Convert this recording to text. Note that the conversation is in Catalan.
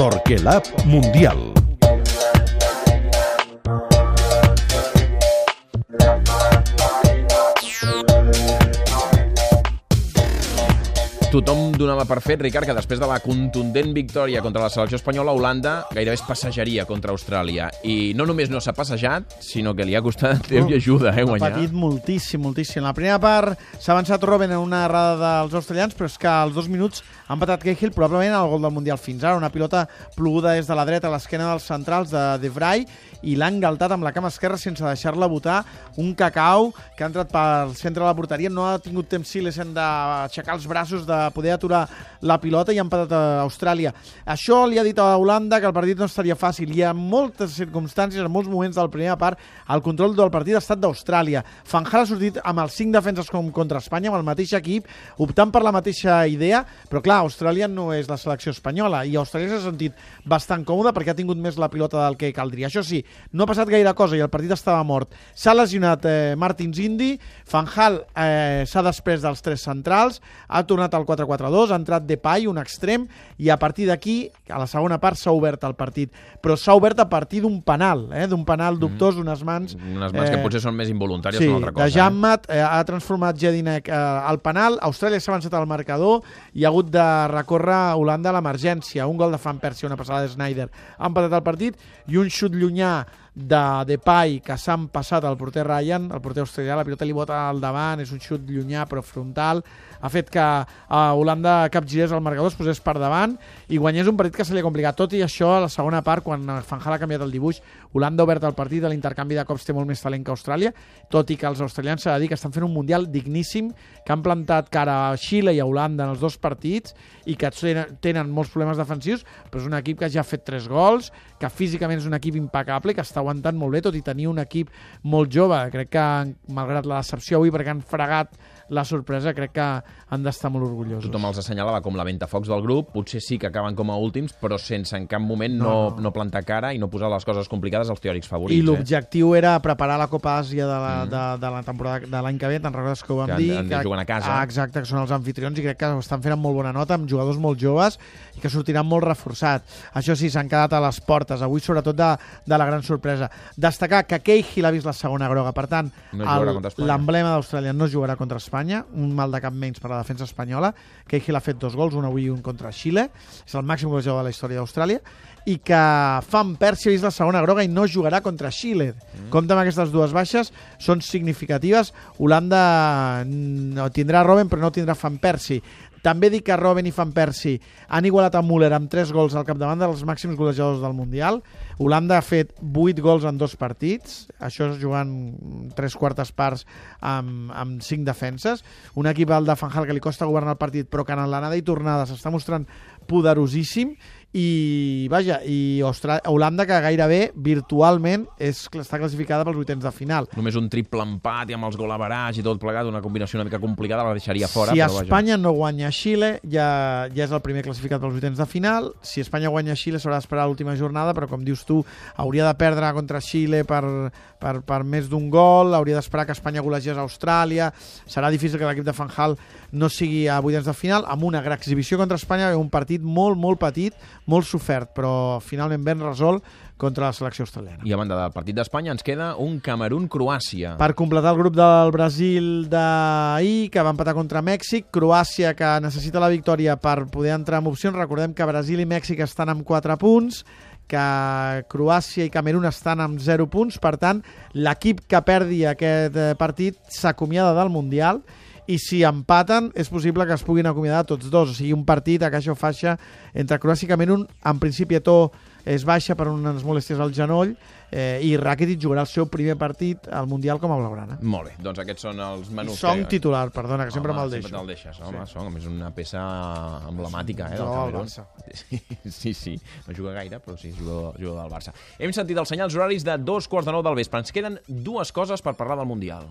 Torquelab Mundial. Tothom donava per fet, Ricard, que després de la contundent victòria contra la selecció espanyola, Holanda gairebé es passejaria contra Austràlia. I no només no s'ha passejat, sinó que li ha costat Déu i ajuda, eh, Ha guanyar. patit moltíssim, moltíssim. La primera part s'ha avançat Robben en una errada dels australians, però és que als dos minuts ha empatat Cahill probablement el gol del Mundial fins ara. Una pilota ploguda des de la dreta a l'esquena dels centrals de De Vrij i l'ha engaltat amb la cama esquerra sense deixar-la botar un cacau que ha entrat pel centre de la porteria. No ha tingut temps Silesen d'aixecar els braços, de poder aturar la pilota i ha empatat a Austràlia. Això li ha dit a Holanda que el partit no estaria fàcil i en moltes circumstàncies, en molts moments de la primera part, el control del partit ha estat d'Austràlia. Van Gaal ha sortit amb els cinc defenses com contra Espanya, amb el mateix equip, optant per la mateixa idea, però clar, Austràlia no és la selecció espanyola i Austràlia s'ha sentit bastant còmode perquè ha tingut més la pilota del que caldria. Això sí, no ha passat gaire cosa i el partit estava mort. S'ha lesionat eh, Martins Indi, Van Gaal eh, s'ha després dels tres centrals, ha tornat al 4-4-2, ha entrat Depay, un extrem, i a partir d'aquí, a la segona part, s'ha obert el partit. Però s'ha obert a partir d'un penal, eh, d'un penal dubtós, unes mans... Unes mans que potser són més involuntàries Sí, que una altra cosa. de Jammat eh, ha transformat Jedinek eh, al penal, Austràlia s'ha avançat al marcador i ha hagut de recórrer a Holanda a l'emergència. Un gol de Van Persie, una passada de Snyder. Ha empatat el partit i un xut llunyà de Depay que s'han passat al porter Ryan, el porter australià, la pilota li bota al davant, és un xut llunyà però frontal, ha fet que a Holanda capgirés el marcador, es posés per davant i guanyés un partit que se li ha complicat. Tot i això, a la segona part, quan Van Gaal ha canviat el dibuix, Holanda ha obert el partit, l'intercanvi de cops té molt més talent que Austràlia, tot i que els australians s'ha de dir que estan fent un Mundial digníssim, que han plantat cara a Xile i a Holanda en els dos partits i que tenen molts problemes defensius, però és un equip que ja ha fet tres gols, que físicament és un equip impecable, que està aguantant molt bé, tot i tenir un equip molt jove. Crec que, malgrat la decepció avui, perquè han fregat la sorpresa, crec que han d'estar molt orgullosos. Tothom els assenyalava com la ventafocs del grup, potser sí que acaben com a últims, però sense en cap moment no, No, no, no. plantar cara i no posar les coses complicades als teòrics favorits. I eh? l'objectiu era preparar la Copa Àsia de la, de, de la temporada de l'any que ve, te'n recordes que ho vam Que dir? de jugar a casa. Ah, exacte, que són els anfitrions i crec que ho estan fent amb molt bona nota, amb jugadors molt joves i que sortiran molt reforçats. Això sí, s'han quedat a les portes, avui sobretot de, de la gran sorpresa. Destacar que Cahill ha vist la segona groga, per tant, No l'emblema d'Austràlia no jugarà contra Espanya, un mal de cap menys per a la defensa espanyola. Cahill ha fet dos gols, un avui i un contra Xile, és el màxim golejador de la història d'Austràlia, i que Fan Persie ha vist la segona groga i no jugarà contra Xile. Mm. Compte amb aquestes dues baixes, són significatives. Holanda no tindrà Robben, però no tindrà Fan Persie. També dic que Robben i Van Persie han igualat a Müller amb 3 gols al capdavant dels màxims golejadors del Mundial. Holanda ha fet 8 gols en dos partits, això és jugant 3 quartes parts amb, amb 5 defenses. Un equip al de Van Gaal que li costa governar el partit, però que en l'anada i tornada s'està mostrant poderosíssim i vaja, i Austra Holanda que gairebé virtualment és, està classificada pels vuitens de final. Només un triple empat i amb els golaverats i tot plegat, una combinació una mica complicada, la deixaria fora. si però vaja. Espanya no guanya a Xile, ja, ja és el primer classificat pels vuitens de final. Si Espanya guanya a Xile, s'haurà d'esperar l'última jornada, però com dius tu, hauria de perdre contra Xile per, per, per més d'un gol, hauria d'esperar que Espanya golegés a Austràlia. Serà difícil que l'equip de Van Gaal no sigui a vuitens de final, amb una gran exhibició contra Espanya, un partit molt, molt petit, molt sofert, però finalment ben resolt contra la selecció australiana. I a banda del partit d'Espanya ens queda un Camerún-Croàcia. Per completar el grup del Brasil d'ahir, que va empatar contra Mèxic, Croàcia, que necessita la victòria per poder entrar en opcions. Recordem que Brasil i Mèxic estan amb 4 punts, que Croàcia i Camerún estan amb 0 punts, per tant, l'equip que perdi aquest eh, partit s'acomiada del Mundial i si empaten és possible que es puguin acomiadar tots dos, o sigui, un partit a caixa o faixa entre Croàcia i Camerún, en principi Eto'o és baixa per unes molèsties al genoll eh, i Rakitic jugarà el seu primer partit al Mundial com a blaugrana. Molt bé, doncs aquests són els I menús. Song que... titular, perdona, que sempre Home, me'l Sempre deixo. te'l deixes, home, sí. Song, a més una peça emblemàtica, eh, del Camerún. Sí, sí, sí, no juga gaire, però sí, juga, juga del Barça. Hem sentit els senyals horaris de dos quarts de nou del vespre. Ens queden dues coses per parlar del Mundial.